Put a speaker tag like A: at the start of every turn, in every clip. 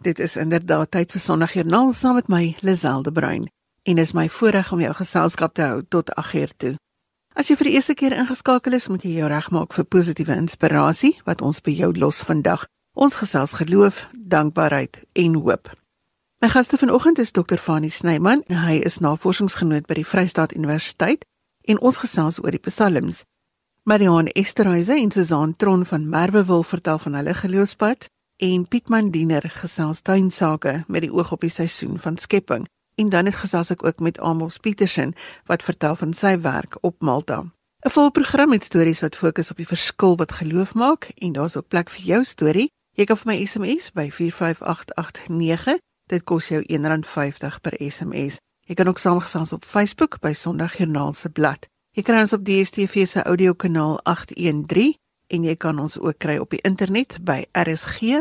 A: Dit is inderdaad tyd vir Sondagjoernaal saam met my Liselde Bruin en is my voorreg om jou geselskap te hou tot 8uur toe. As jy vir die eerste keer ingeskakel is, moet jy jou regmaak vir positiewe inspirasie wat ons by jou los vandag. Ons gesels geloof, dankbaarheid en hoop. My gaste vanoggend is Dr. Fanie Snyman. Hy is navorsingsgenoot by die Vrystaat Universiteit en ons gesels oor die Psalms. Marianne Esterhuise en Susan Tron van Merwe wil vertel van hulle geloofspad en Pietman Diener gesels tuinsake met die oog op die seisoen van skepping. En dan het gesels ek ook met Amos Petersen wat vertel van sy werk op Malta. 'n Vol program met stories wat fokus op die verskil wat geloof maak en daar's ook plek vir jou storie. Jy kan vir my SMS by 45889. Dit kos jou R1.50 per SMS. Jy kan ook saamgesels op Facebook by Sondagjoernaal se blad. Jy kry ons op DStv se audiokanaal 813 en jy kan ons ook kry op die internet by rsg.co.za.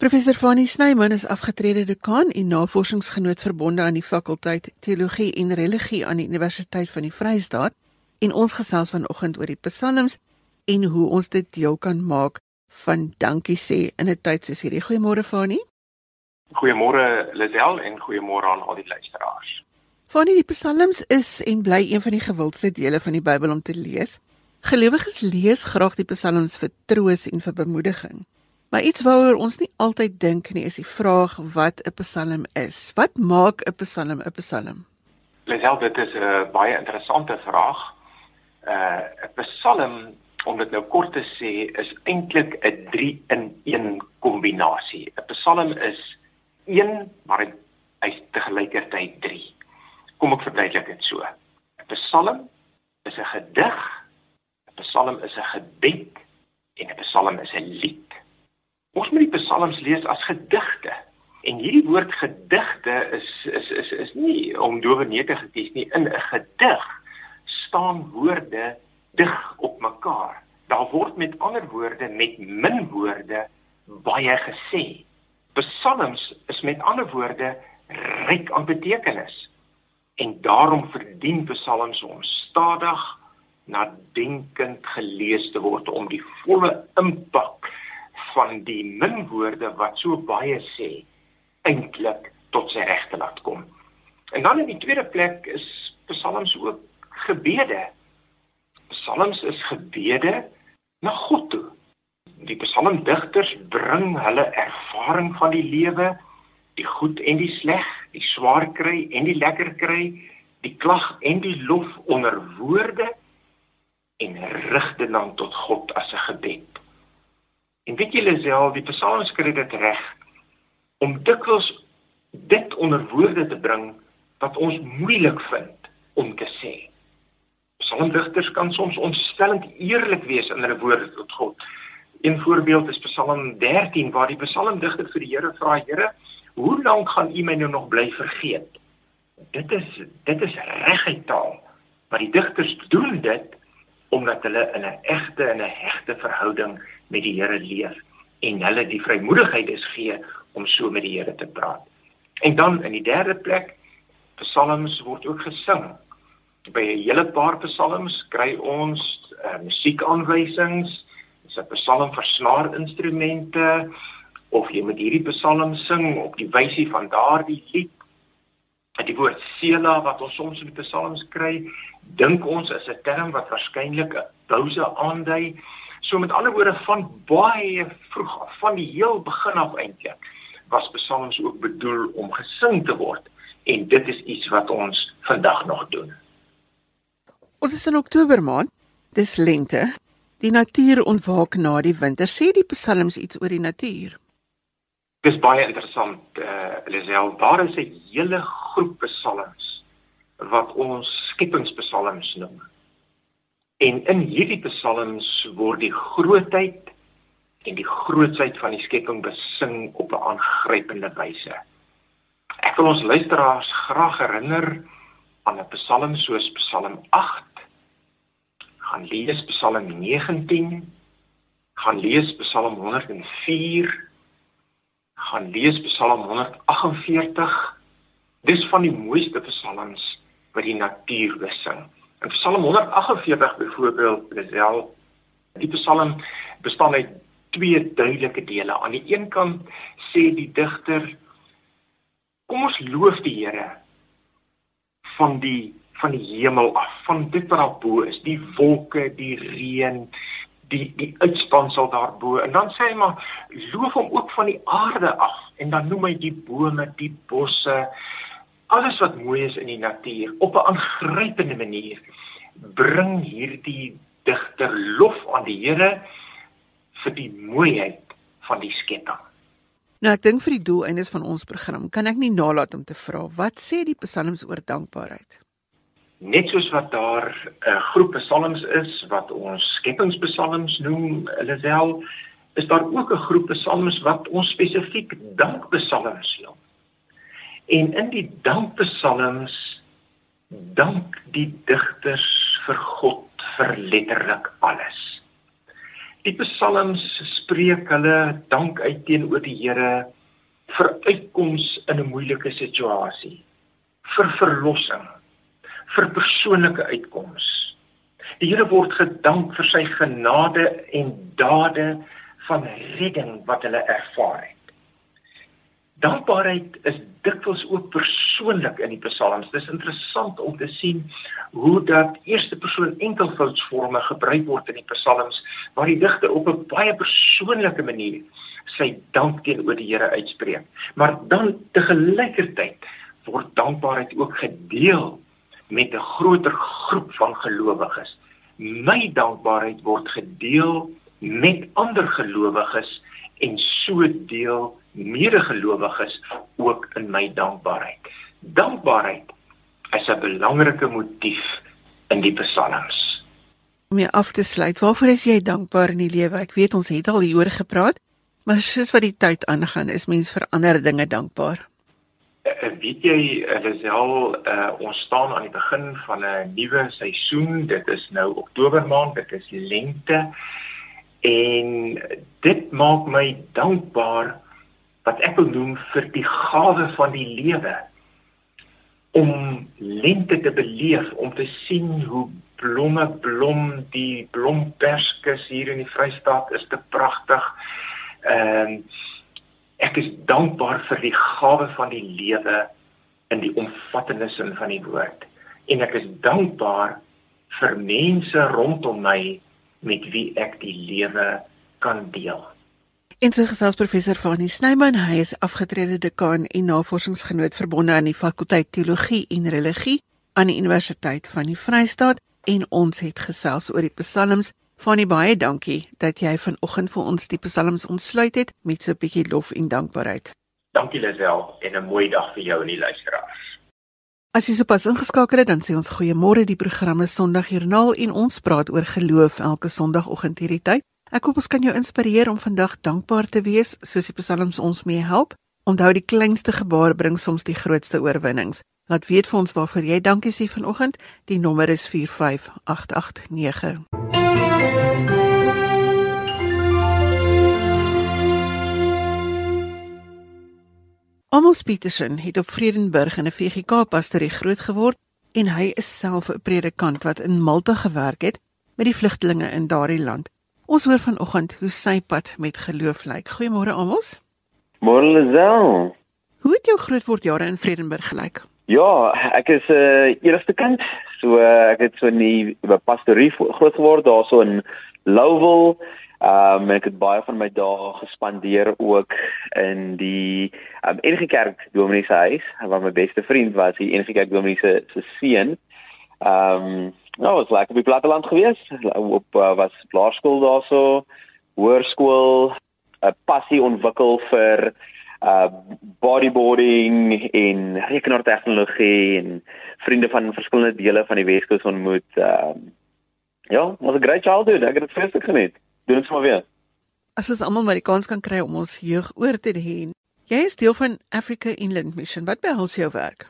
A: Professor Fanny Snyman is afgetrede dekaan en navorsingsgenoot verbonde aan die fakulteit Teologie en Religie aan die Universiteit van die Vrystaat en ons gesels vanoggend oor die Psalms en hoe ons dit deel kan maak van dankie sê in 'n tyd soos hierdie. Goeiemôre Fani.
B: Goeiemôre Lisel en goeiemôre aan al die luisteraars.
A: Fani, die Psalms is en bly een van die gewildste dele van die Bybel om te lees. Gelowiges lees graag die Psalms vir troos en vir bemoediging. Maar iets waaroor ons nie altyd dink nie, is die vraag wat 'n Psalm is. Wat maak 'n Psalm 'n Psalm?
B: Lisel, dit is 'n baie interessante vraag. Uh 'n Psalm om dit nou kort te sê is eintlik 'n 3 in 1 kombinasie. 'n Psalm is 1, maar hy's te gelykertyd 3. Kom ek verduidelik dit so. 'n Psalm is 'n gedig, 'n Psalm is 'n gebed en 'n Psalm is 'n lied. Ons moet die Psalms lees as gedigte. En hierdie woord gedigte is is is is nie om dowe neete gekies nie. In 'n gedig staan woorde dig op mekaar. Daar word met ander woorde met min woorde baie gesê. Psalms is met ander woorde ryk aan betekenis. En daarom verdien psalms om stadig nadenkend gelees te word om die volle impak van die min woorde wat so baie sê eintlik tot sy reg te laat kom. En dan in die tweede plek is psalms ook gebede psalms is gebede na God toe. Die psalmdigters bring hulle ervaring van die lewe, die goed en die sleg, die swaar kry en die lekker kry, die klag en die lof onder woorde en rig dit dan tot God as 'n gebed. En weet julle self, die psalms kry dit reg om dikwels dit onder woorde te bring wat ons moeilik vind om te sê. Psalmdigters kan soms ontstellend eerlik wees in hulle woorde tot God. Een voorbeeld is Psalm 13 waar die psalmdigter vir die Here vra: "Here, hoe lank gaan U my nou nog bly vergeet?" Dit is dit is reguit taal, maar die digters doen dit omdat hulle in 'n egte en 'n hegte verhouding met die Here leef en hulle die vrymoedigheid is gee om so met die Here te praat. En dan in die derde plek, psalms word ook gesing by 'n hele paar psalms kry ons uh, musiekaanwysings, dis 'n psalm vir snaarinstrumente of jy moet hierdie psalm sing op die wysie van daardie lied. En die woord sela wat ons soms in die psalms kry, dink ons is 'n term wat waarskynlik 'n pouse aandui. So met ander woorde van baie vroeg af, van die heel begin af eintlik, was psalms ook bedoel om gesing te word en dit is iets wat ons vandag nog doen.
A: Ons is in Oktober maand. Dis lente. Die natuur ontwaak na die winter. Sê die psalms iets oor die natuur?
B: Dis baie interessant, eh uh, Lisel. Daar is 'n hele groep psalms wat ons skepingspsalms noem. En in hierdie psalms word die grootheid en die grootsheid van die skepping besing op 'n aangrypende wyse. Ek wil ons luisteraars graag herinner aan 'n psalm soos Psalm gaan lees Psalm 19, gaan lees Psalm 104, gaan lees Psalm 148. Dis van die mooiste psalms wat die natuur besing. In Psalm 148 byvoorbeeld, wel die Psalm bestaan uit twee duidelike dele. Aan die een kant sê die digter kom ons loof die Here van die van die hemel af, van dit wat daar bo is, die wolke, die reën, die die uitspansel daarbo. En dan sê hy maar loof hom ook van die aarde af en dan noem hy die bome, die bosse, alles wat mooi is in die natuur op 'n aangrypende manier bring hierdie digter lof aan die Here vir die mooiheid van die skepping.
A: Nou ek dink vir die doeleindes van ons program kan ek nie nalat om te vra wat sê die psalms oor dankbaarheid?
B: Net soos wat daar 'n groep psalms is wat ons skepingspsalms noem, hulle wel is daar ook 'n groep psalms wat ons spesifiek dankpsalms noem. En in die dankpsalms dank die digters vir God vir letterlik alles. Die psalms spreek hulle dank uit teenoor die Here vir uitkoms in 'n moeilike situasie, vir verlossing, vir persoonlike uitkoms. Die Here word gedank vir sy genade en dade van redding wat hulle ervaar het. Dankbaarheid is dikwels ook persoonlik in die psalms. Dit is interessant om te sien hoe dat eerste persoon enkelvoudsvorme gebruik word in die psalms waar die digter op 'n baie persoonlike manier sy dank teenoor die Here uitspreek. Maar dan te gelykertyd word dankbaarheid ook gedeel met 'n groter groep van gelowiges. My dankbaarheid word gedeel met ander gelowiges en so deel medegelowiges ook in my dankbaarheid. Dankbaarheid is 'n belangrike motief in die psalms.
A: Om jy af te sluit, waarvoor is jy dankbaar in die lewe? Ek weet ons het al hieroor gepraat, maar soos wat die tyd aangaan, is mens vir ander dinge dankbaar.
B: Uh, weet jy, Elisel, uh, ons staan aan die begin van 'n nuwe seisoen. Dit is nou Oktober maand, dit is lente. En dit maak my dankbaar wat ek wil noem vir die gawe van die lewe om lente te beleef om te sien hoe blomme blom die blomperskes hier in die Vrystaat is te pragtig. Ehm uh, ek is dankbaar vir die gawe van die lewe in die omvattende sin van die woord en ek is dankbaar vir mense rondom my met wie ek die lewe kan deel.
A: En so gesels professor Fanie Snyman, hy is afgetrede dekaan en navorsingsgenoot verbonde aan die fakulteit teologie en religie aan die Universiteit van die Vrystaat en ons het gesels oor die psalms. Fanie, baie dankie dat jy vanoggend vir ons die psalms ontsluit het met so 'n bietjie lof en dankbaarheid.
B: Dankie Lisel en 'n mooi dag vir jou en die luisteraars.
A: As jy sopas ingeskakel het, dan sê ons goeiemôre. Die programme Sondagjoernaal en ons praat oor geloof elke Sondagoggend hierdie tyd. Ek hoop ons kan jou inspireer om vandag dankbaar te wees, soos die psalms ons mee help. Onthou die kleinste gebaar bring soms die grootste oorwinnings. Laat weet vir ons waarvoor jy dankie sê vanoggend. Die nommer is 45889. Amos Petersen het op Vredenburg in 'n VGK pastorie groot geword en hy is self 'n predikant wat in Malta gewerk het met die vlugtelinge in daardie land. Ons hoor vanoggend hoe sy pad met geloof lyk. Goeiemôre Amos.
C: Môre Lisel.
A: Hoe het jou grootword jare in Vredenburg gelyk?
C: Ja, ek is 'n uh, eerste kind. So uh, ek het so in die pastorie groot geword daarso in Lowville. Ehm um, ek het baie van my dae gespandeer ook in die um, enige kerk dominee se huis waar my beste vriend was, die enige kerk dominee se se seun. Ehm um, Nou, was lekker die platteland gewees. Op uh, was laerskool daarso, hoërskool, 'n passie ontwikkel vir uh bodyboarding en rekenaartegnologie en vriende van verskillende dele van die Weskus ontmoet. Ehm uh, ja, was 'n great childhood. Ek het dit vreeslik geniet. Doen dit sommer weer.
A: As ons almal maar die kans kan kry om ons jeug oor te hê. Jy is deel van Africa Inland Mission. Wat behels jou werk?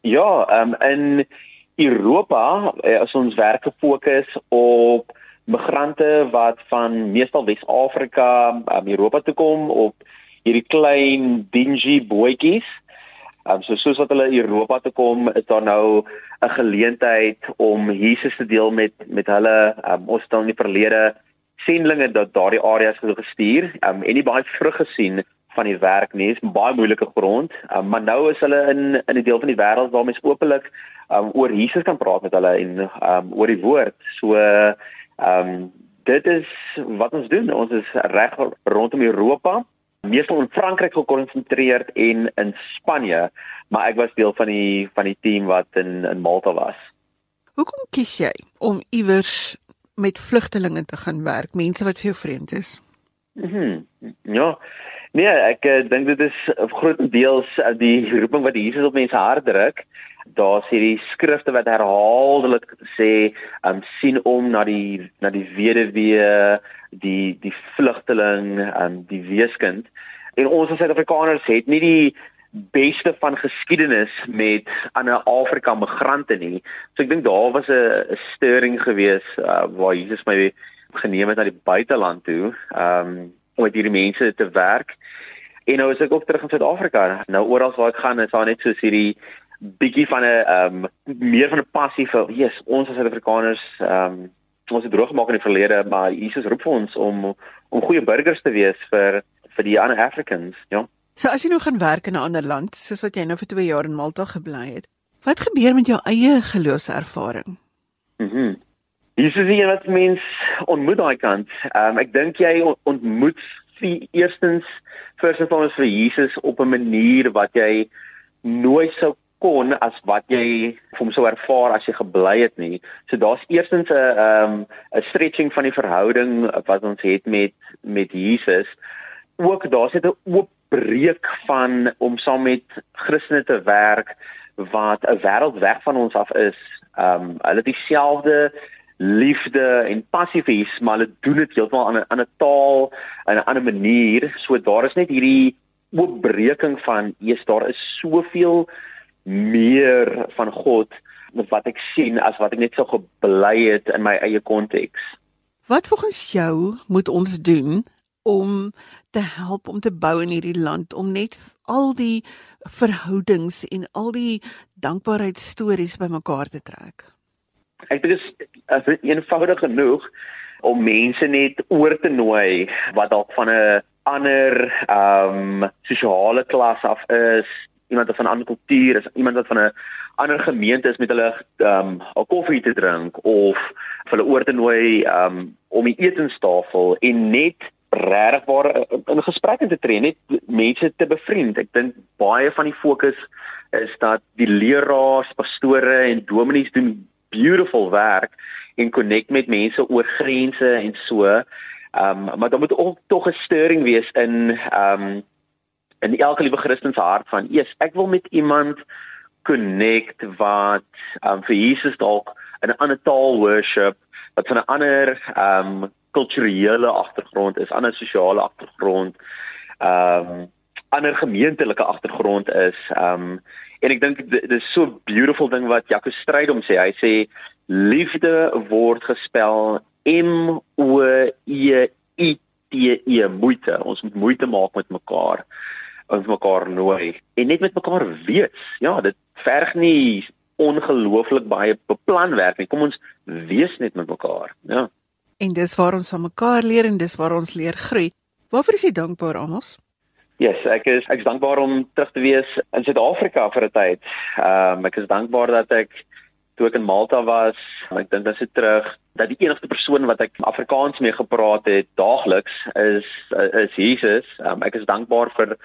C: Ja, ehm um, in Europa eh, as ons werk gefokus op migrante wat van meestal Wes-Afrika um, Europa toe kom op hierdie klein dingy bootjies. Um so soos wat hulle Europa toe kom, is daar nou 'n geleentheid om Jesus te deel met met hulle. Um ons het dan in die verlede sendlinge dat daardie areas gestuur um, en nie baie vrug gesien van die werk nie. Dit is baie moeilike grond. Um, maar nou is hulle in in 'n deel van die wêreld waar mens openlik um, oor Jesus kan praat met hulle en um, oor die woord. So ehm um, dit is wat ons doen. Ons is reg rondom Europa, meestal in Frankryk gekonsentreerd en in Spanje, maar ek was deel van die van die team wat in in Malta was.
A: Hoekom kies jy om iewers met vlugtelinge te gaan werk, mense wat vir jou vreemd is?
C: Mhm. Mm ja. Nee, ek uh, dink dit is grootendeels uh, die roeping wat Jesus op mense hart druk. Daar's hierdie skrifte wat herhaaldelik sê, um sien om na die na die weduwee, die die vlugteling, um die weeskind. En ons as Suid-Afrikaners het nie die beste van geskiedenis met ander Afrika migrante nie. So ek dink daar was 'n storing gewees uh, waar Jesus my geneem het na die buiteland toe. Um om met hierdie mense te werk. En nou is ek ook terug in Suid-Afrika. Nou oral waar ek gaan is daar net so hierdie bietjie van 'n ehm um, meer van 'n passie vir yes, ons as Suid-Afrikaners ehm um, ons het droog gemaak in die verlede, maar Jesus roep vir ons om om goeie burgers te wees vir vir die ander Africans, ja.
A: So as jy nou gaan werk in 'n ander land, soos wat jy nou vir 2 jaar in Malta gebly het, wat gebeur met jou eie geloofservaring?
C: Mhm. Mm Jesus is wat mens ontmoet daai kant. Ehm um, ek dink jy ontmoet vir eerstens first and foremost vir Jesus op 'n manier wat jy nooit sou kon as wat jy hom sou ervaar as jy gebly het nie. So daar's eerstens 'n ehm um, 'n stretching van die verhouding wat ons het met met Jesus. Ook daar's net 'n oop breek van om saam met Christene te werk wat 'n wêreld weg van ons af is. Ehm um, hulle het dieselfde liefde en passie vir Jesus, maar hulle doen dit heeltemal aan 'n ander taal en 'n ander manier. So daar is net hierdie oopbreking van, "Jesus, daar is soveel meer van God wat ek sien as wat ek net sou gebly het in my eie konteks."
A: Wat volgens jou moet ons doen om te help om te bou in hierdie land om net al die verhoudings en al die dankbaarheidstories bymekaar te trek?
C: Ek dink dit is eenvoudig genoeg om mense net oor te nooi wat dalk van 'n ander ehm um, sosiale klas af is, iemand wat van 'n ander kultuur is, iemand wat van 'n ander gemeente is met hulle ehm um, 'n koffie te drink of hulle oor te nooi ehm um, om die etenstafel en net regwaar in gesprekke te tree, net mense te bevriend. Ek dink baie van die fokus is dat die leraars, pastore en dominees doen beautiful werk en connect met mense oor grense en so. Ehm um, maar daar moet ook tog 'n storing wees in ehm um, in elke liewe Christen se hart van, "Eers, ek wil met iemand connect wat um, vir Jesus dalk in 'n ander taal worship, wat van 'n ander um, kulturele agtergrond is, ander sosiale agtergrond, um, ander gemeentelike agtergrond is, um, En ek dink dit is so beautiful ding wat Jaco stryd om sê. Hy sê liefde word gespel M O E I T E moeite. Ons moet moeite maak met mekaar. Ons mekaar nooi en net met mekaar weet. Ja, dit verg nie ongelooflik baie beplan werk nie. Kom ons wees net met mekaar. Ja.
A: En dis waar ons van mekaar leer en dis waar ons leer groei. Waarvoor is jy dankbaar, Amos?
C: Yes, ek is ek is dankbaar om terug te wees in Suid-Afrika vir 'n tyd. Ehm um, ek is dankbaar dat ek toe ek in Malta was, ek dink dit is terug dat die enigste persoon wat ek Afrikaans mee gepraat het daagliks is is Jesus. Um, ek is dankbaar vir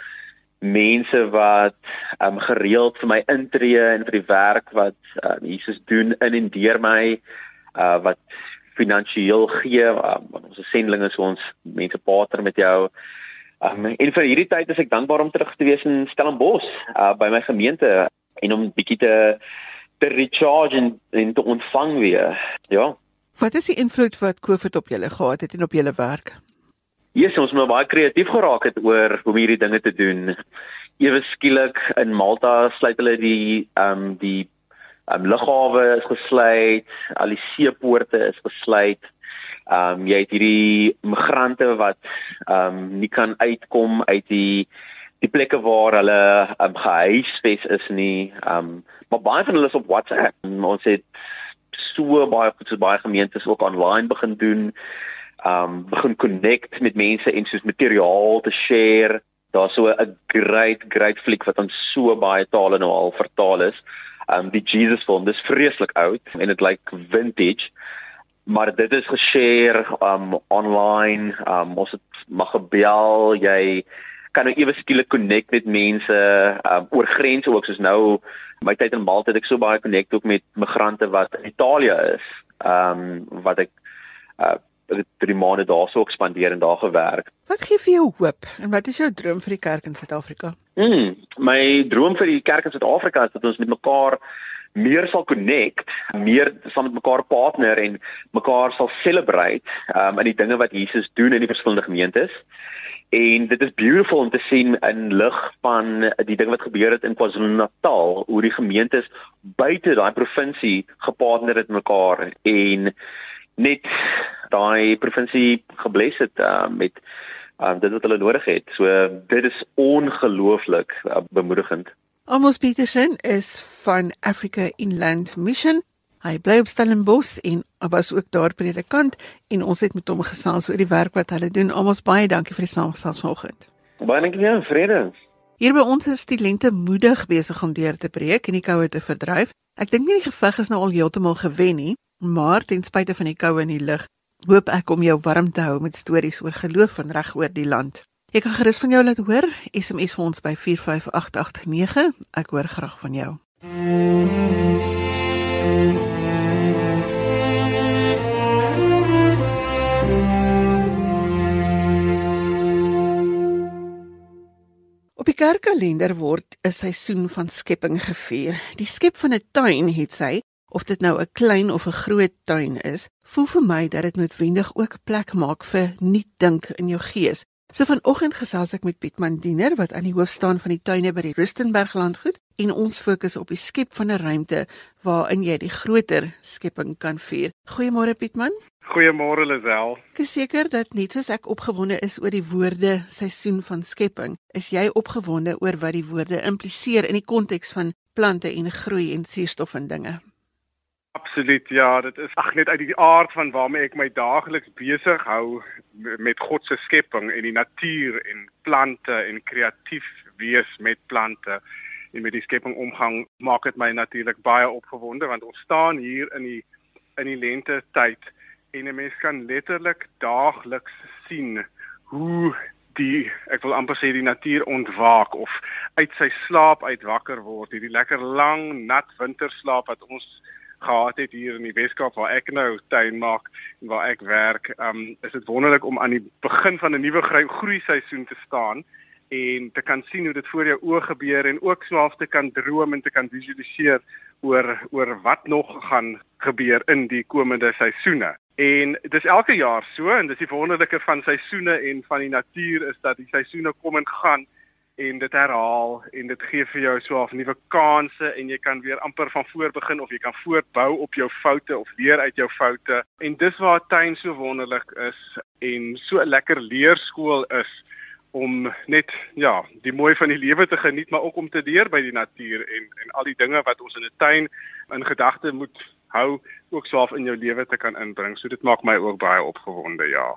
C: mense wat ehm um, gereeld vir my intree en vir die werk wat um, Jesus doen in en deur my uh wat finansiëel gee. Um, ons is sendlinge so ons mense partner met jou. Um, en vir hierdie tyd is ek dankbaar om terug te wees in Stellenbosch uh, by my gemeente en om bietjie te te recharge en, en te ontvang weer. Ja.
A: Wat is die invloed wat COVID op julle gehad het en op julle werk?
C: Jesus, ons moet baie kreatief geraak het oor hoe hierdie dinge te doen. Ewe skielik in Malta sluit hulle die ehm um, die ehm um, lughawe is gesluit, al die seepoorte is gesluit. Ehm um, jy het hierdie migrante wat ehm um, nie kan uitkom uit die die plekke waar hulle um, gehuisves is nie. Um maar baie van hulle is op WhatsApp. Ons het so baie so baie gemeentes ook online begin doen. Um begin connect met mense en soos materiaal te share. Daar's so 'n great great fliek wat aan so baie tale nou al vertaal is. Um die Jesus film, dis vreeslik oud en dit lyk like vintage. Maar dit is geshare um online. Um ons het mag gebel, jy kan nou ewe skielik connect met mense um, oor grense ook soos nou my tyd in Malta het ek so baie connect ook met migrante wat in Italië is. Um, wat ek uh drie maande daar so ekspandeer en daar gewerk.
A: Wat gee vir jou hoop en wat is jou droom vir die kerk in Suid-Afrika?
C: Mm, my droom vir die kerk in Suid-Afrika is dat ons met mekaar meer sal connect, meer saam met mekaar partner en mekaar sal celebrate um, in die dinge wat Jesus doen in die verskillende gemeentes. En dit is beautiful om te sien in lig van die ding wat gebeur het in KwaZulu-Natal, hoe die gemeentes buite daai provinsie gepartner het met mekaar en net daai provinsie gebless het uh, met um, dit wat hulle nodig het. So dit is ongelooflik uh, bemoedigend.
A: Amos Petersen is van Africa Inland Mission Hy bly op Stellenbosch en was ook daar predikant en ons het met hom gesels oor die werk wat hulle doen. Almal baie dankie vir die saamgesels vanoggend.
C: Baie dankie vir vrede.
A: Hier by ons is die lente moedig besig om deur te breek en die koue te verdryf. Ek dink nie die geveg is nou al heeltemal gewen nie, maar ten spyte van die koue en die lig, hoop ek om jou warm te hou met stories oor geloof van reg oor die land. Ek kan gerus van jou laat hoor. SMS vir ons by 45889. Ek hoor graag van jou. Op die kerkkalender word 'n seisoen van skepping gevier. Die skep van 'n tuin het sy, of dit nou 'n klein of 'n groot tuin is, voel vir my dat dit noodwendig ook plek maak vir nuut dink in jou gees. So vanoggend gesels ek met Piet Mandiner wat aan die hoof staan van die tuine by die Rustenburg landgoed en ons fokus op die skep van 'n ruimte waarin jy die groter skepping kan vier. Goeiemôre Pietman.
D: Goeiemôre Lisel.
A: Ek is seker dat net soos ek opgewonde is oor die woorde seisoen van skepping, is jy opgewonde oor wat die woorde impliseer in die konteks van plante en groei en suurstof en dinge.
D: Absoluut ja, dit is ag net uit die aard van waarmee ek my daagliks besig hou met God se skepping en die natuur en plante en kreatief wees met plante en met die skepping omgang maak dit my natuurlik baie opgewonde want ons staan hier in die in die lente tyd en 'n mens kan letterlik daagliks sien hoe die ek wil amper sê die natuur ontwaak of uit sy slaap uitwakker word hierdie lekker lang nat winterslaap wat ons gehad het hier in die Weskaap waar ek nou tuin maak en waar ek werk, um, is dit wonderlik om aan die begin van 'n nuwe groei seisoen te staan en te kan sien hoe dit voor jou oë gebeur en ook swaalf te kan droom en te kan visualiseer oor oor wat nog gaan gebeur in die komende seisoene. En dis elke jaar so en dis die wonderlike van seisoene en van die natuur is dat die seisoene kom en gaan en dit herhaal en dit gee vir jou so 'n nuwe kansse en jy kan weer amper van voor begin of jy kan voortbou op jou foute of leer uit jou foute en dis waar tuin so wonderlik is en so 'n lekker leerskool is om net ja, die mooi van die lewe te geniet maar ook om te leer by die natuur en en al die dinge wat ons in 'n tuin in gedagte moet hou ook swaaf in jou lewe te kan inbring. So dit maak my ook baie opgewonde, ja.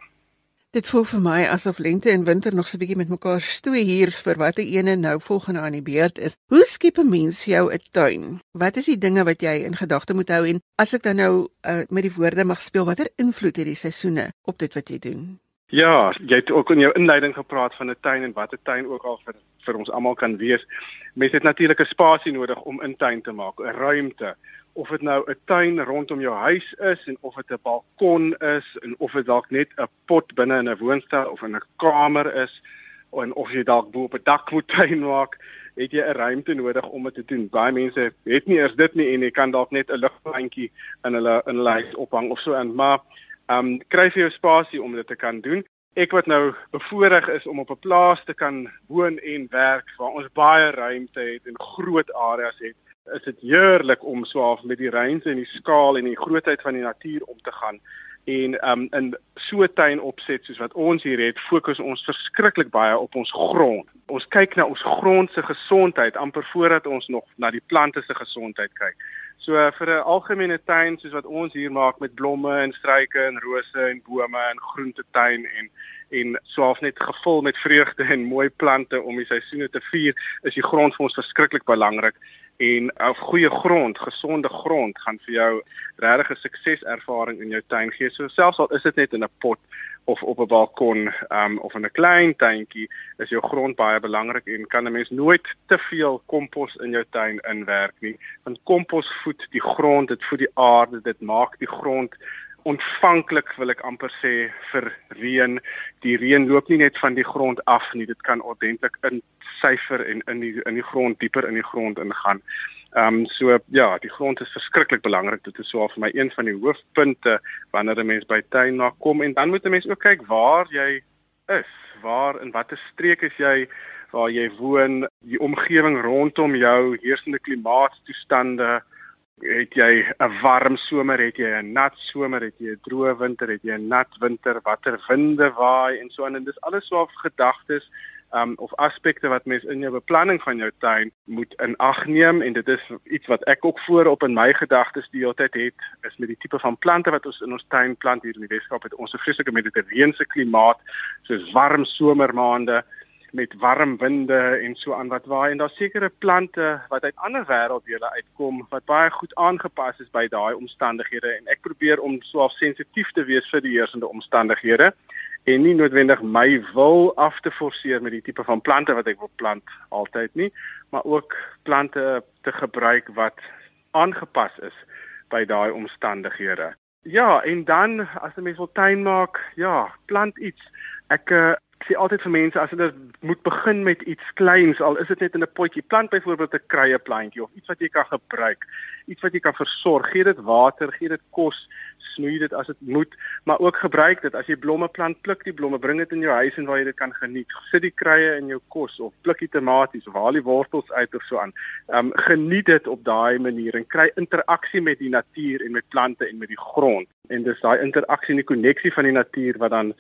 A: Dit voel vir my asof lente en winter nog so 'n bietjie met mekaar stoei hier vir watter ene nou volgende aan die beurt is. Hoe skep 'n mens vir jou 'n tuin? Wat is die dinge wat jy in gedagte moet hou en as ek dan nou uh, met die woorde mag speel, watter invloed het die seisoene op dit wat jy doen?
D: Ja, jy het ook in jou inleiding gepraat van 'n tuin en wat 'n tuin ook al vir vir ons almal kan wees. Mense het natuurlik 'n spasie nodig om in tuin te maak, 'n ruimte of dit nou 'n tuin rondom jou huis is en of dit 'n balkon is en of dit dalk net 'n pot binne in 'n woonstel of in 'n kamer is en of jy dalk bo op 'n dak moet tuin maak, het jy 'n ruimte nodig om dit te doen. Baie mense het nie eers dit nie en jy kan dalk net 'n ligplantjie in hulle in hulle huis ophang of so en maar ehm um, kry vir jou spasie om dit te kan doen. Ek wat nou bevoorreg is om op 'n plaas te kan woon en werk waar ons baie ruimte het en groot areas het is dit heerlik om swaaf met die reëns en die skaal en die grootheid van die natuur om te gaan En um in so 'n tuin opset soos wat ons hier het, fokus ons verskriklik baie op ons grond. Ons kyk na ons grond se gesondheid amper voordat ons nog na die plante se gesondheid kyk. So vir 'n algemene tuin soos wat ons hier maak met blomme en struike en rose en bome en groentetuin en en swaaf net gevul met vreugde en mooi plante om die seisoene te vier, is die grond vir ons verskriklik belangrik en 'n goeie grond, gesonde grond gaan vir jou regtig 'n sukseservaring in jou tuin gee. So selfs al is dit net in 'n pot of op 'n balkon um, of in 'n klein tuintjie, is jou grond baie belangrik en kan 'n mens nooit te veel kompos in jou tuin inwerk nie. Want kompos voed die grond, dit voed die aarde, dit maak die grond ontvanklik wil ek amper sê vir reën. Die reën loop nie net van die grond af nie, dit kan ordentlik in syfer en in die in die grond dieper in die grond ingaan. Ehm um, so ja, die grond is verskriklik belangrik. Dit is so vir my een van die hoofpunte wanneer 'n mens by tuin na kom en dan moet 'n mens ook kyk waar jy is. Waar in watter streek is jy? Waar jy woon, die omgewing rondom jou, heersende klimaatstoestande, het jy 'n warm somer, het jy 'n nat somer, het jy 'n droë winter, het jy 'n nat winter, watter winde waai en so aan en dis alles so af gedagtes um of aspekte wat mens in jou beplanning van jou tuin moet in ag neem en dit is iets wat ek ook voorop in my gedagtes die hele tyd het is met die tipe van plante wat ons in ons tuin plant hier in die Weskaap het ons 'n vreeslike mediterrane klimaat soos warm somermaande met warm winde en so aan wat waai en daar sekere plante wat uit ander wêrelddele uitkom wat baie goed aangepas is by daai omstandighede en ek probeer om so sensitief te wees vir die heersende omstandighede en nie noodwendig my wil af te forceer met die tipe van plante wat ek wil plant altyd nie maar ook plante te gebruik wat aangepas is by daai omstandighede. Ja, en dan as 'n mens wil tuin maak, ja, plant iets. Ek uh, sê altyd vir mense as hulle moet begin met iets kleins al is dit net in 'n potjie plant byvoorbeeld 'n kruie plantjie of iets wat jy kan gebruik iets wat jy kan versorg gee dit water gee dit kos snoei dit as dit moet maar ook gebruik dit. As jy blomme plant pluk die blomme bring dit in jou huis en waar jy dit kan geniet. Sit die kruie in jou kos of pluk die tomaties of haal die wortels uit of so aan. Um, geniet dit op daai manier en kry interaksie met die natuur en met plante en met die grond. En dis daai interaksie en die koneksie van die natuur wat dan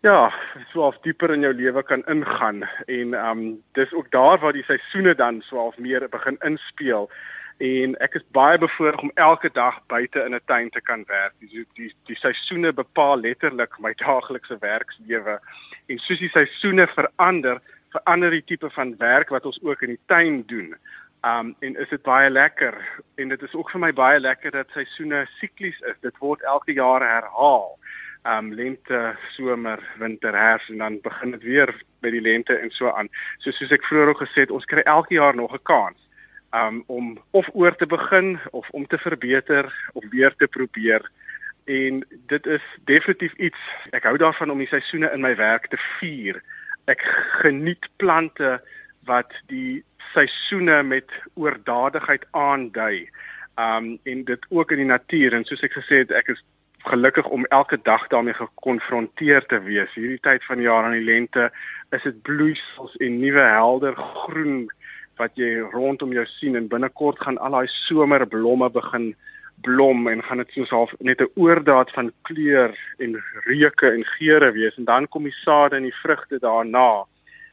D: ja, so half dieper in jou lewe kan ingaan en ehm um, dis ook daar waar die seisoene dan so half meer begin inspeel. En ek is baie bevoorreg om elke dag buite in 'n tuin te kan werk. Die die die seisoene bepaal letterlik my daaglikse werkslewe. En soos die seisoene verander, verander die tipe van werk wat ons ook in die tuin doen. Um en is dit baie lekker en dit is ook vir my baie lekker dat seisoene siklies is. Dit word elke jaar herhaal um lente, somer, winter, herfs en dan begin dit weer by die lente en so aan. So soos ek vroeër ook gesê het, ons kry elke jaar nog 'n kans um om of oor te begin of om te verbeter of weer te probeer. En dit is definitief iets. Ek hou daarvan om die seisoene in my werk te vier. Ek geniet plante wat die seisoene met oordadigheid aandui. Um en dit ook in die natuur en soos ek gesê het, ek is gelukkig om elke dag daarmee gekonfronteer te wees. Hierdie tyd van die jaar aan die lente is dit bloeisels en nuwe helder groen wat jy rondom jou sien en binnekort gaan al daai somerblomme begin blom en gaan dit soos half net 'n oordaat van kleur en reuke en geure wees en dan kom die sade en die vrugte daarna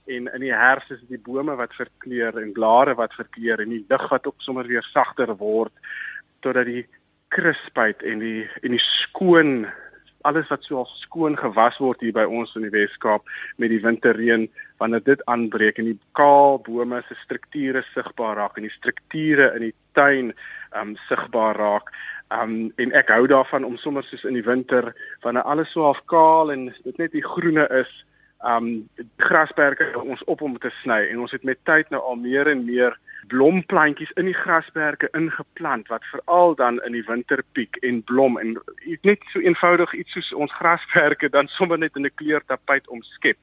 D: en in die herfs is dit die bome wat verkleur en blare wat verkleur en die lug wat ook sommer weer sagter word totdat die krispheid en die en die skoon alles wat so al skoon gewas word hier by ons in die Weskaap met die winterreën wanneer dit aanbreek en die kaal bome se strukture sigbaar raak en die strukture in die tuin um sigbaar raak. Um en ek hou daarvan om sommer soos in die winter wanneer alles so half kaal en dit net die groene is, um grasperke ons op om te sny en ons het met tyd nou al meer en meer blomplantjies in die grasperke ingeplant wat veral dan in die winter piek en blom en net so eenvoudig iets soos ons grasperke dan sommer net in 'n kleurtapuit omskep.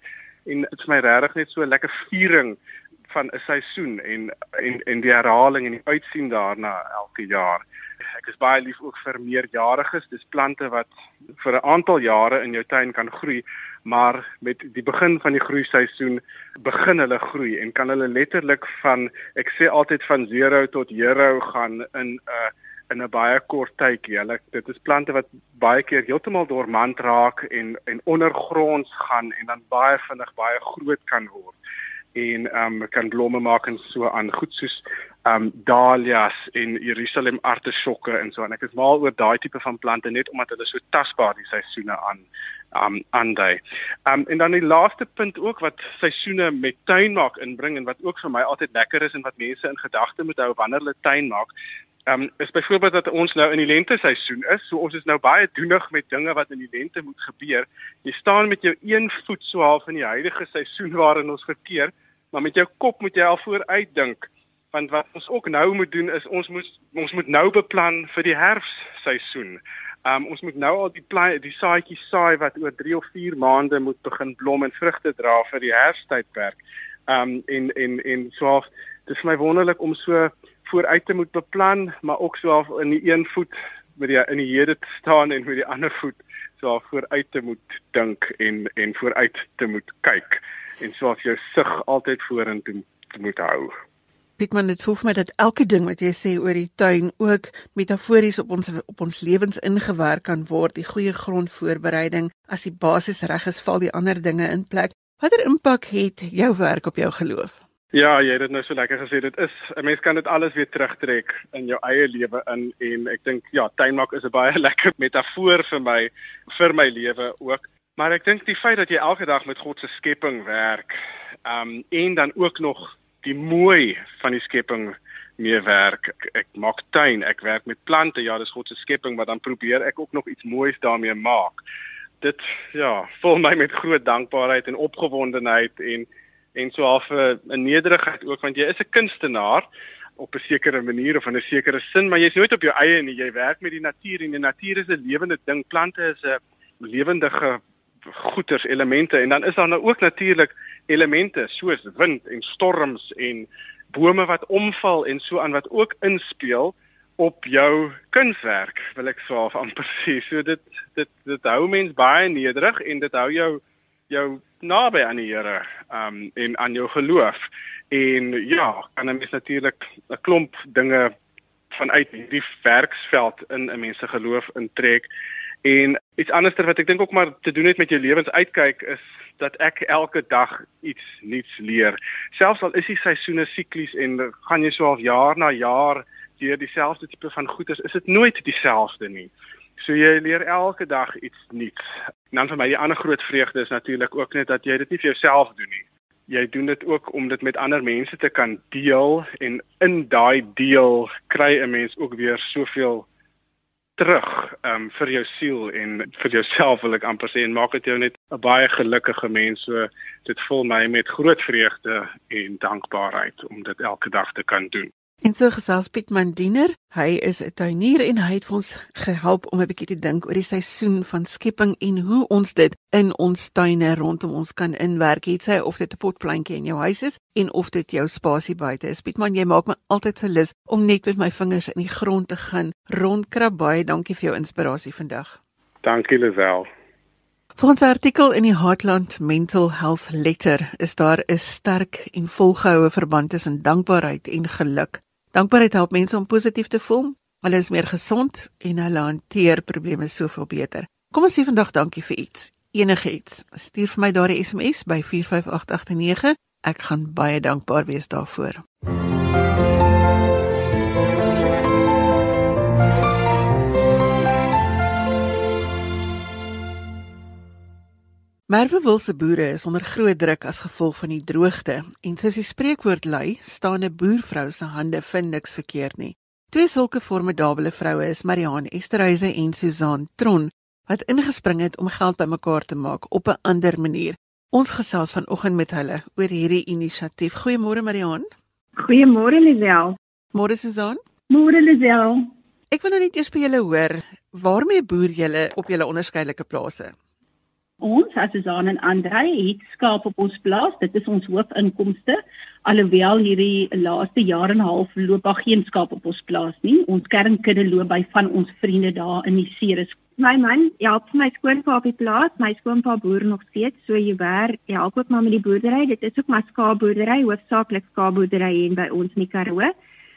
D: En dit is my regtig net so 'n lekker viering van 'n seisoen en en en die herhaling en die uitsien daarna elke jaar. Ek is baie lief ook vir meerjariges, dis plante wat vir 'n aantal jare in jou tuin kan groei, maar met die begin van die groeiseisoen begin hulle groei en kan hulle letterlik van ek sê altyd van 0 tot hero gaan in 'n in 'n baie kort tydjie. Hulle dit is plante wat baie keer heeltemal dormant raak en en ondergronds gaan en dan baie vinnig baie groot kan word en ehm um, kan blomme maak en so aan goed soos ehm um, dahlias en Jerusalem artisjokke en so en ek is mal oor daai tipe van plante net omdat hulle so tasbaar die seisoene aan um aandui. Um en dan die laaste punt ook wat seisoene met tuin maak inbring en wat ook vir my altyd lekker is en wat mense in gedagte moet hou wanneer hulle tuin maak. Um is byvoorbeeld dat ons nou in die lente seisoen is. So ons is nou baie doenig met dinge wat in die lente moet gebeur. Jy staan met jou een voet so half in die huidige seisoen waarin ons verkeer, maar met jou kop moet jy al vooruit dink. Want wat ons ook nou moet doen is ons moet ons moet nou beplan vir die herfsseisoen. Um ons moet nou al die plaai die saadjies saai wat oor 3 of 4 maande moet begin blom en vrugte dra vir die herfstydperk. Um en en en so af dis vir my wonderlik om so vooruit te moet beplan, maar ook so af in die een voet met die in die hede te staan en met die ander voet so af vooruit te moet dink en en vooruit te moet kyk en so af jou sig altyd vorentoe moet hou.
A: Pietman, dit voel vir my dat elke ding wat jy sê oor die tuin ook metafories op ons op ons lewens ingewerk kan word. Die goeie grondvoorbereiding, as die basis reg is, val die ander dinge in plek. Watter impak het jou werk op jou geloof?
D: Ja, jy het dit nou so lekker gesê. Dit is 'n mens kan dit alles weer terugtrek in jou eie lewe in en ek dink ja, tuinmaak is 'n baie lekker metafoor vir my vir my lewe ook. Maar ek dink die feit dat jy elke dag met God se skepping werk, ehm um, en dan ook nog die mooi van die skepping mee werk. Ek, ek maak tuin, ek werk met plante. Ja, dis God se skepping, maar dan probeer ek ook nog iets moois daarmee maak. Dit ja, vul my met groot dankbaarheid en opgewondenheid en en so half 'n nederigheid ook want jy is 'n kunstenaar op 'n sekere manier of in 'n sekere sin, maar jy's nooit op jou eie nie. Jy werk met die natuur en die natuur is 'n lewende ding. Plante is 'n lewendige goeters elemente en dan is daar nou ook natuurlik elemente soos wind en storms en bome wat omval en so aan wat ook inspeel op jou kunswerk wil ek of amper sê so dit dit dit hou mens baie nederig en dit hou jou jou naby aan die Here um en aan jou geloof en ja kan 'n mens natuurlik 'n klomp dinge vanuit hierdie werksveld in 'n mens se geloof intrek En iets anderster wat ek dink ook maar te doen het met jou lewensuitkyk is dat ek elke dag iets nuuts leer. Selfs al is die seisoene siklies en gaan jy so al jaar na jaar deur dieselfde tipe van goeders, is dit nooit dieselfde nie. So jy leer elke dag iets nuuts. En dan vir my die ander groot vreugde is natuurlik ook net dat jy dit nie vir jouself doen nie. Jy doen dit ook om dit met ander mense te kan deel en in daai deel kry 'n mens ook weer soveel terug um, vir jou siel en vir jouself wil ek amper sê en maak dit jou net 'n baie gelukkige mens. So dit vul my met groot vreugde en dankbaarheid om dit elke dag te kan doen.
A: En so gesels Piet Mandiner, hy is 'n tuinier en hy het ons gehelp om 'n bietjie te dink oor die seisoen van skepping en hoe ons dit in ons tuine rondom ons kan inwerk. Het sy of dit 'n potplantjie in jou huis is en of dit jou spasie buite is. Piet Man, jy maak my altyd so lus om net met my vingers in die grond te gaan rondkrap. Baie dankie vir jou inspirasie vandag.
D: Dankie Lisel.
A: Volgens 'n artikel in die Heartland Mental Health Letter is daar 'n sterk en volgehoue verband tussen dankbaarheid en geluk. Dankbaarheid help mense om positief te voel. Hulle is meer gesond en hulle hanteer probleme soveel beter. Kom ons sê vandag dankie vir iets. Enige iets. Stuur vir my daardie SMS by 45889. Ek gaan baie dankbaar wees daarvoor. Merwewilse boere is onder groot druk as gevolg van die droogte en soos die spreekwoord lui, staan 'n boervrou se hande vir niks verkeerd nie. Twee sulke formidable vroue is Mariaan Esterhuise en Susan Tron wat ingespring het om geld bymekaar te maak op 'n ander manier. Ons gesels vanoggend met hulle oor hierdie inisiatief. Goeiemôre Mariaan.
E: Goeiemôre Lisel.
A: Môre Susan.
E: Môre Lisel.
A: Ek wil nou net eers by julle hoor, waarmee boer julle op julle onderskeidelike plase?
E: Ons as Susan en Andre het skaap op ons plaas. Dit is ons hoofinkomste. Alhoewel hierdie laaste jaar en 'n half loop daar geen skaap op ons plaas nie. Ons kernkudde loop by van ons vriende daar in die Ceres.
F: My man help my skoonpa op die plaas. My skoonpa boer nog steeds, so jy werk, jy help ook maar met die boerdery. Dit is ook maar skaapboerdery, hoofsaaklik skaapboerdery en by ons in die Karoo.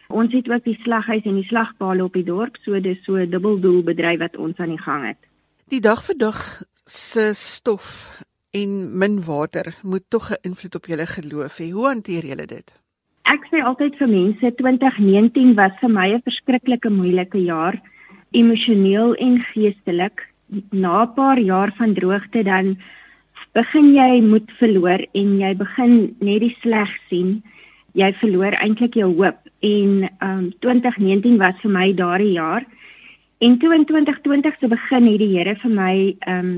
F: Ons het ook die slaghuis en die slagpale op die dorp, so dis so 'n dubbeldoel bedryf wat ons aan die gang het.
A: Die dag vir dag se stof en min water moet tog 'n invloed op julle geloof hê. Hoe hanteer julle dit?
F: Ek sê altyd vir mense 2019 was vir my 'n verskriklike moeilike jaar, emosioneel en geestelik. Na 'n paar jaar van droogte dan begin jy moed verloor en jy begin net die sleg sien. Jy verloor eintlik jou hoop en um 2019 was vir my daardie jaar. En toe in 2020 se begin het die Here vir my um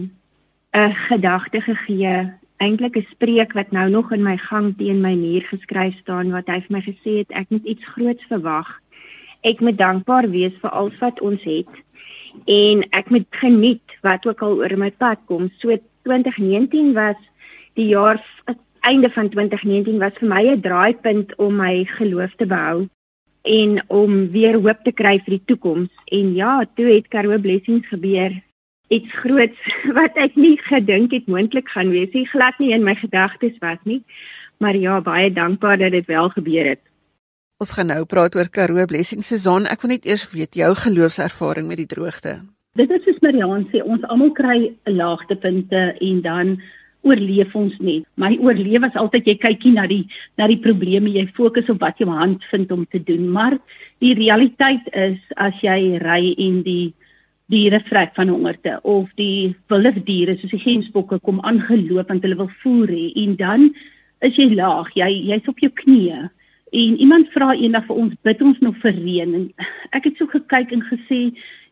F: 'n gedagte gegee, eintlik 'n spreek wat nou nog in my gang teen my muur geskryf staan wat hy vir my gesê het ek moet iets groots verwag. Ek moet dankbaar wees vir alles wat ons het en ek moet geniet wat ook al oor my pad kom. So 2019 was die jaar einde van 2019 was vir my 'n draaipunt om my geloof te behou en om weer hoop te kry vir die toekoms. En ja, toe het Karoo Blessings gebeur. Iets groots wat ek nie gedink het moontlik gaan wees nie, glad nie in my gedagtes was nie. Maar ja, baie dankbaar dat dit wel gebeur het.
A: Ons gaan nou praat oor Karoo Blessings Susan. Ek wil net eers weet jou geloofservaring met die droogte.
E: Dit is soos Marianne sê, ons almal kry laagtepunte en dan oorleef ons net. My oorleef is altyd jy kykie na die na die probleme, jy fokus op wat jou hand vind om te doen, maar die realiteit is as jy ry en die diere vrek van hongerte of die wilde diere soos die gemsbokke kom aangeloop want hulle wil voer hê en dan is jy laag, jy jy's op jou knieë. En iemand vra eendag vir ons bid ons nog vir reën? En ek het so gekyk en gesê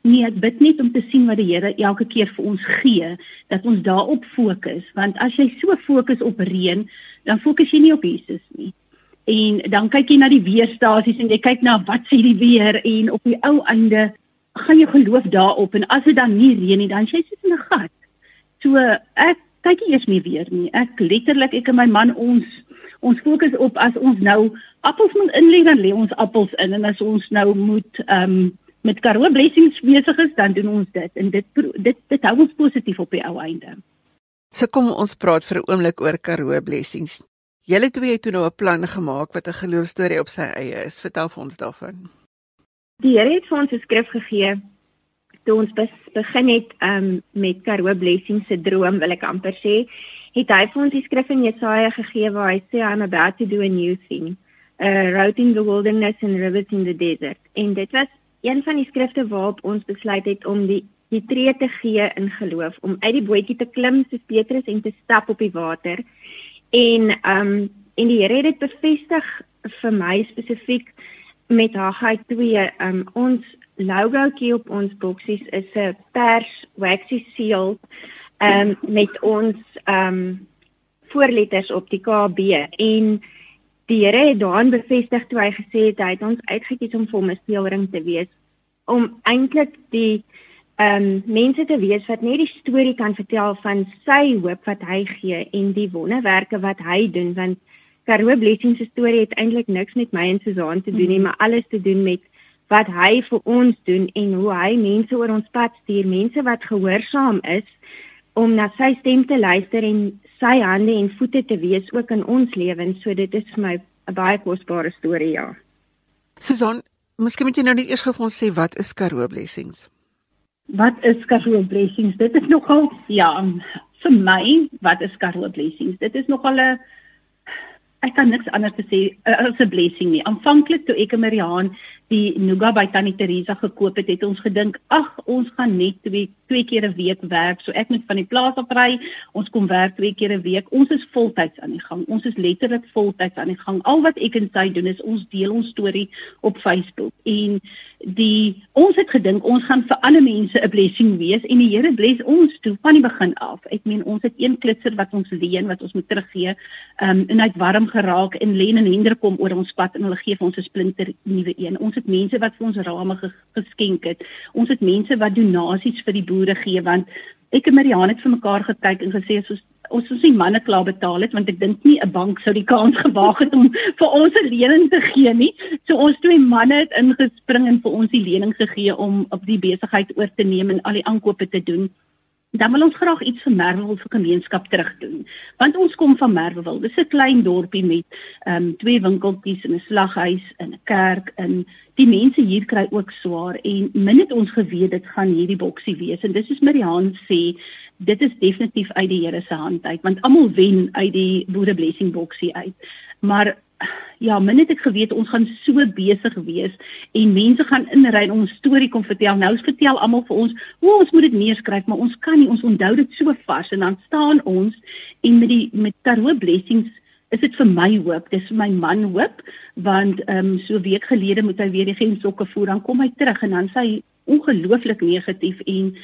E: Nee, ek bid net om te sien wat die Here elke keer vir ons gee, dat ons daarop fokus, want as jy so fokus op reën, dan fokus jy nie op Jesus nie. En dan kyk jy na die weerstasies en jy kyk na wat sê die weer en op die ou einde gaan jy geloof daarop en as dit dan nie reën nie, dan jy sit in 'n gat. So ek kyk nie eers meer weer nie. Ek letterlik ek en my man ons ons fokus op as ons nou appels moet inlê dan lê ons appels in en as ons nou moet ehm um, met Karoo Blessings besig is, dan doen ons dit en dit dit dit hou ons positief op die ou einde.
A: So kom ons praat vir 'n oomblik oor Karoo Blessings. Julle twee het toe nou 'n plan gemaak wat 'n geloofstorie op sy eie is. Vertel vir ons daarvan.
F: Die Here het vir ons 'n skrif gegee toe ons begin het um, met Karoo Blessings se droom, wil ek amper sê, het hy vir ons die skrif in Jesaja gegee waar hy sê I'm about to do a new thing. A road in the wilderness and rivers in the desert. En dit was een van die skrifte waarop ons besluit het om die die tree te gee in geloof om uit die bootjie te klim soos Petrus en te stap op die water. En ehm um, en die Here het dit bevestig vir my spesifiek met Haggai 2. Ehm um, ons logoetjie op ons boksies is 'n pers waxy seal ehm um, met ons ehm um, voorletters op die KB en die Here het daarin bevestig toe hy gesê het hy het ons uitgekies om vir hom 'n speelring te wees om eintlik die ehm um, mense te wees wat net die storie kan vertel van sy hoop wat hy gee en die wonderwerke wat hy doen want Karoo Blessings se storie het eintlik niks met my en Susan te doen nie mm. maar alles te doen met wat hy vir ons doen en hoe hy mense oor ons pad stuur mense wat gehoorsaam is om na sy stem te luister en sy hande en voete te wees ook in ons lewens. So dit is vir my 'n baie kosbare storie, ja.
A: Susan, miskien moet jy nou net eers gou vir ons sê wat is Karoo Blessings?
E: Wat is Karoo Blessings? Dit is nogal ja, vir my, wat is Karoo Blessings? Dit is nogal 'n ek kan niks anders te sê as 'n blessing nie. Aanvanklik toe ek en Mariaan die Nuga by Tannie Teresa gekoop het, het ons gedink, ag, ons gaan net twee twee keer 'n week werk. So ek moet van die plaas af ry. Ons kom werk twee keer 'n week. Ons is voltyds aan die gang. Ons is letterlik voltyds aan die gang. Al wat ek en sy doen is ons deel ons storie op Facebook. En die ons het gedink ons gaan vir ander mense 'n blessing wees en die Here bless ons toe van die begin af. Ek meen ons het een klitser wat ons leen wat ons moet teruggee. Ehm um, en hy't warm geraak en Len en Hendrik kom oor ons pad en hulle gee vir ons 'n splinter nuwe een. Ons het mense wat vir ons rame geskenk het. Ons het mense wat donasies vir die boere gee want ek en Marianne het vir mekaar gekyk en gesê as ons ons ons nie manne klaar betaal het want ek dink nie 'n bank sou die kans gewaag het om vir ons 'n lening te gee nie. So ons twee manne het ingespring en vir ons die lening gegee om op die besigheid oor te neem en al die aankope te doen. Dan wil ons graag iets vir Merwewil se gemeenskap terugdoen. Want ons kom van Merwewil. Dis 'n klein dorpie met ehm um, twee winkeltjies en 'n slaghuis en 'n kerk en die mense hier kry ook swaar en min het ons geweet dit gaan hierdie boksie wees en dis soos Marihan sê, dit is definitief uit die Here se hand uit want almal wen uit die boere blessing boksie uit. Maar ja, min het ek geweet ons gaan so besig wees en mense gaan inry ons storie kom vertel. Nou vertel almal vir ons, "O, ons moet dit neerskryf, maar ons kan nie, ons onthou dit so vas." En dan staan ons en met die met Karoo Blessings is dit vir my hoop, dis vir my man hoop, want ehm um, so week gelede moet hy weer die gensokke voer, dan kom hy terug en dan sê hy ongelooflik negatief en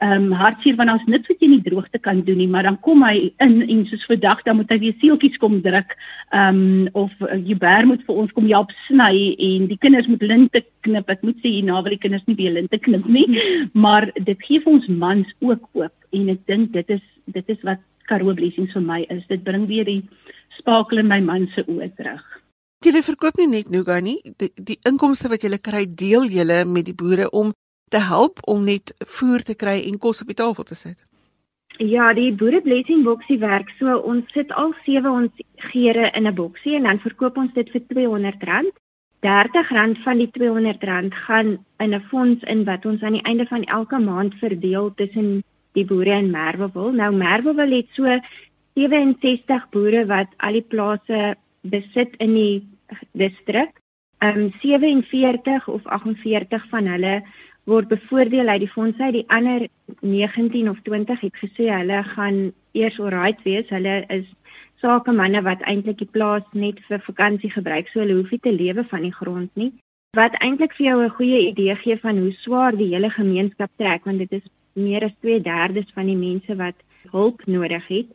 E: ehm um, hartseer want ons niks wat jy nie droogte kan doen nie, maar dan kom hy in en soos vandag dan moet hy weer seeltjies kom druk. Ehm um, of uh, Jubber moet vir ons kom help sny en die kinders moet linte knip. Ek moet sê hier na wil die kinders nie weer linte knip nie, maar dit gee vir ons mans ook hoop en ek dink dit is dit is wat Karoo Blessings vir my is. Dit bring weer die spakel in my man se oë terug.
A: Jy verkoop nie net nougat nie, die, die inkomste wat jy kry, deel jy met die boere om te help om net voer te kry en kos op die tafel te sit?
F: Ja, die boere blessing boksie werk so ons sit al sewe ons geure in 'n boksie en dan verkoop ons dit vir R200. R30 van die R200 gaan in 'n fonds in wat ons aan die einde van elke maand verdeel tussen die boere in Merwewil. Nou Merwewil het so 67 boere wat al die plase besit in die distrik. Ehm um, 47 of 48 van hulle word bevoordeel uit die fonds uit. Die ander 19 of 20 het gesê hulle gaan eers alright wees. Hulle is sakemanne wat eintlik die plaas net vir vakansie gebruik. So hulle hoef nie te lewe van die grond nie. Wat eintlik vir jou 'n goeie idee gee van hoe swaar die hele gemeenskap trek want dit is meer as 2/3 van die mense wat hulp nodig het.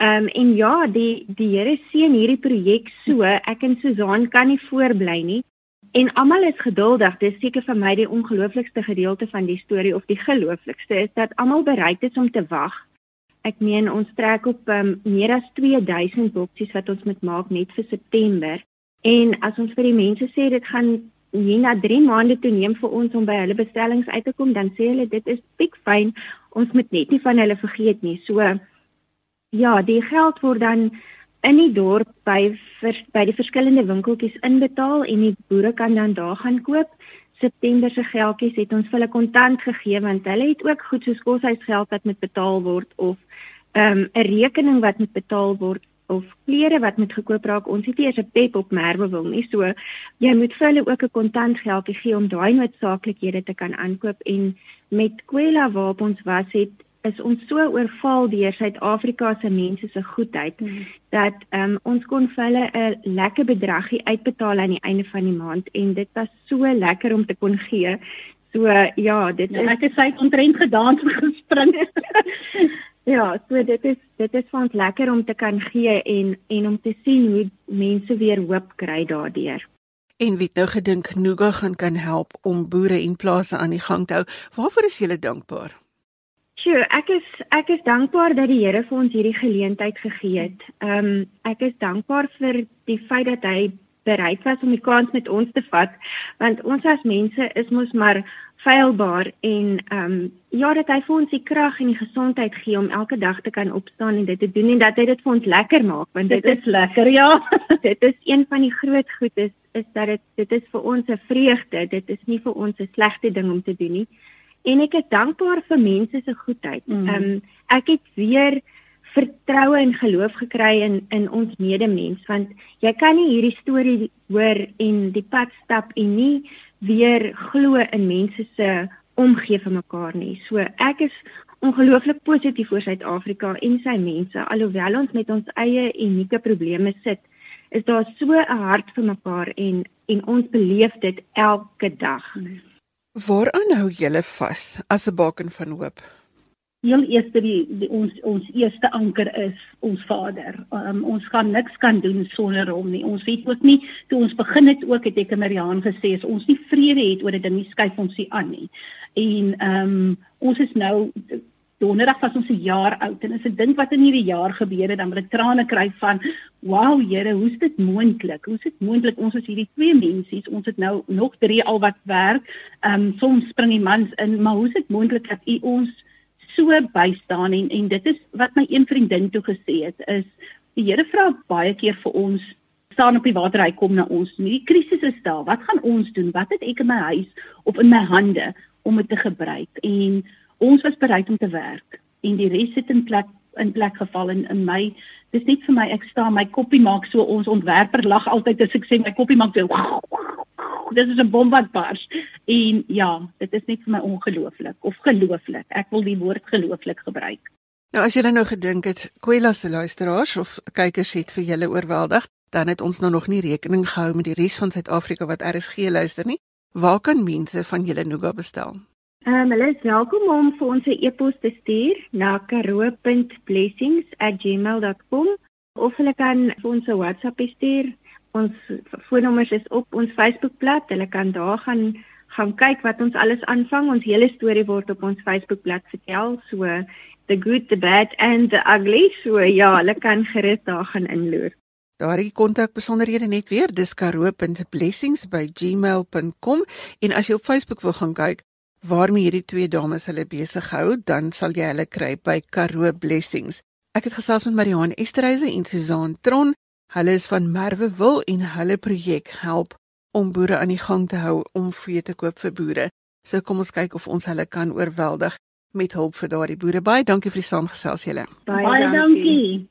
F: Ehm um, en ja, die die Here seën hierdie projek so. Ek en Susan kan nie voorbly nie. En almal is geduldig. Dis seker vir my die ongelooflikste gedeelte van die storie of die gelooflikste is dat almal bereid is om te wag. Ek meen ons trek op um, meer as 2000 boksies wat ons moet maak net vir September. En as ons vir die mense sê dit gaan nie na 3 maande toe neem vir ons om by hulle bestellings uit te kom, dan sê hulle dit is piek fyn. Ons moet net nie van hulle vergeet nie. So ja, die geld word dan in die dorp by vers, by die verskillende winkeltjies inbetaal en die boere kan dan daar gaan koop. September se geldjies het ons vir hulle kontant gegee want hulle het ook goed soos koshuisgeld wat moet betaal word of ehm, 'n um, rekening wat moet betaal word of klere wat moet gekoop raak. Ons het nie eers 'n pep op merwe wil nie. So jy moet vir hulle ook 'n kontant geldjie gee om daai noodsaaklikhede te kan aankoop en met Kwela waarop ons was het is ons so oorval deur Suid-Afrika se mense se goedheid mm. dat um, ons kon vir hulle 'n lekker bedragie uitbetaal aan die einde van die maand en dit was so lekker om te kon gee. So ja, dit
E: ja, is ek het sy ontrent gedans gespring.
F: ja, so dit is dit is vir ons lekker om te kan gee en en om te sien hoe mense weer hoop kry daardeur.
A: En wie nou gedink Nuga gaan kan help om boere en plase aan die gang te hou. Waarvoor is jy dankbaar?
F: Sjoe, ek is ek is dankbaar dat die Here vir ons hierdie geleentheid gegee het. Ehm um, ek is dankbaar vir die feit dat hy bereid was om die kans met ons te vat want ons as mense is mos maar feilbaar en ehm um, ja dat hy vir ons die krag en die gesondheid gee om elke dag te kan opstaan en dit te doen en dat hy dit vir ons lekker maak want dit, dit is, is lekker ja dit is een van die groot goed is is dat dit dit is vir ons 'n vreugde dit is nie vir ons 'n slegte ding om te doen nie en ek is dankbaar vir mense se goedheid. Mm. Ehm mm. um, ek het weer vertroue en geloof gekry in in ons medemens want jy kan nie hierdie storie hoor en die pad stap en nie weer glo in mense se omgee vir mekaar nie. So ek is ongelooflik positief oor Suid-Afrika en sy mense alhoewel ons met ons eie unieke probleme sit. Is daar so 'n hart vir mekaar en en ons beleef dit elke dag. Mm.
A: Waaraan hou julle vas as 'n baken van hoop?
E: Heel eerste die, die ons ons eerste anker is ons Vader. Um, ons gaan niks kan doen sonder hom nie. Ons weet ook nie toe ons begin het ook het ek en Mariaan gesê as ons nie vrede het oor dit dan nie skuif ons nie aan nie. En ehm um, ons is nou Donderdag was ons 'n jaar oud en as ek dink wat in hierdie jaar gebeur het, dan moet ek trane kry van wow Here, hoe's dit moontlik? Hoe's dit moontlik ons is hierdie twee mensies, ons het nou nog drie al wat werk. Ehm um, soms spring die mans in, maar hoe's dit moontlik dat u ons so bystaan en en dit is wat my een vriendin toe gesê het is die Here vra baie keer vir ons staan op die water hy kom na ons. Die krisis is daar. Wat gaan ons doen? Wat het ek in my huis of in my hande om dit te gebruik? En ons was bereid om te werk en die res het in plek in plek geval en in my dis net vir my ek staan my koppie maak so ons ontwerper lag altyd as ek sê my koppie maak so dis is 'n bom wat bars en ja dit is net vir my ongelooflik of gelooflik ek wil die woord gelooflik gebruik.
A: Nou as jy nou gedink het Kwela se luisteraars of kykers het vir julle oorweldig dan het ons nou nog nie rekening gehou met die res van Suid-Afrika wat RSG luister nie. Waar kan mense van julle Nuga bestel
F: um, hulle is welkom om vir ons 'n e-pos te stuur na karoo.blessings@gmail.com of hulle kan vir ons 'n WhatsApp stuur. Ons foonnommers is op ons Facebookblad. Hulle kan daar gaan gaan kyk wat ons alles aanvang. Ons hele storie word op ons Facebookblad vertel, so the good, the bad and the ugly. So ja, hulle kan gerus daar gaan inloer.
A: Daardie kontak besonderhede net weer, dis karoo.blessings@gmail.com en as jy op Facebook wil gaan kyk, waarmee hierdie twee dames hulle besig hou, dan sal jy hulle kry by Karoo Blessings. Ek het gesels met Marianne Esterhuise en Susan Tron. Hulle is van Merwewil en hulle projek help om boere aan die gang te hou om vee te koop vir boere. So kom ons kyk of ons hulle kan oorweldig met hulp vir daardie boere. Baie dankie vir die saamgesels julle.
E: Baie dankie. dankie.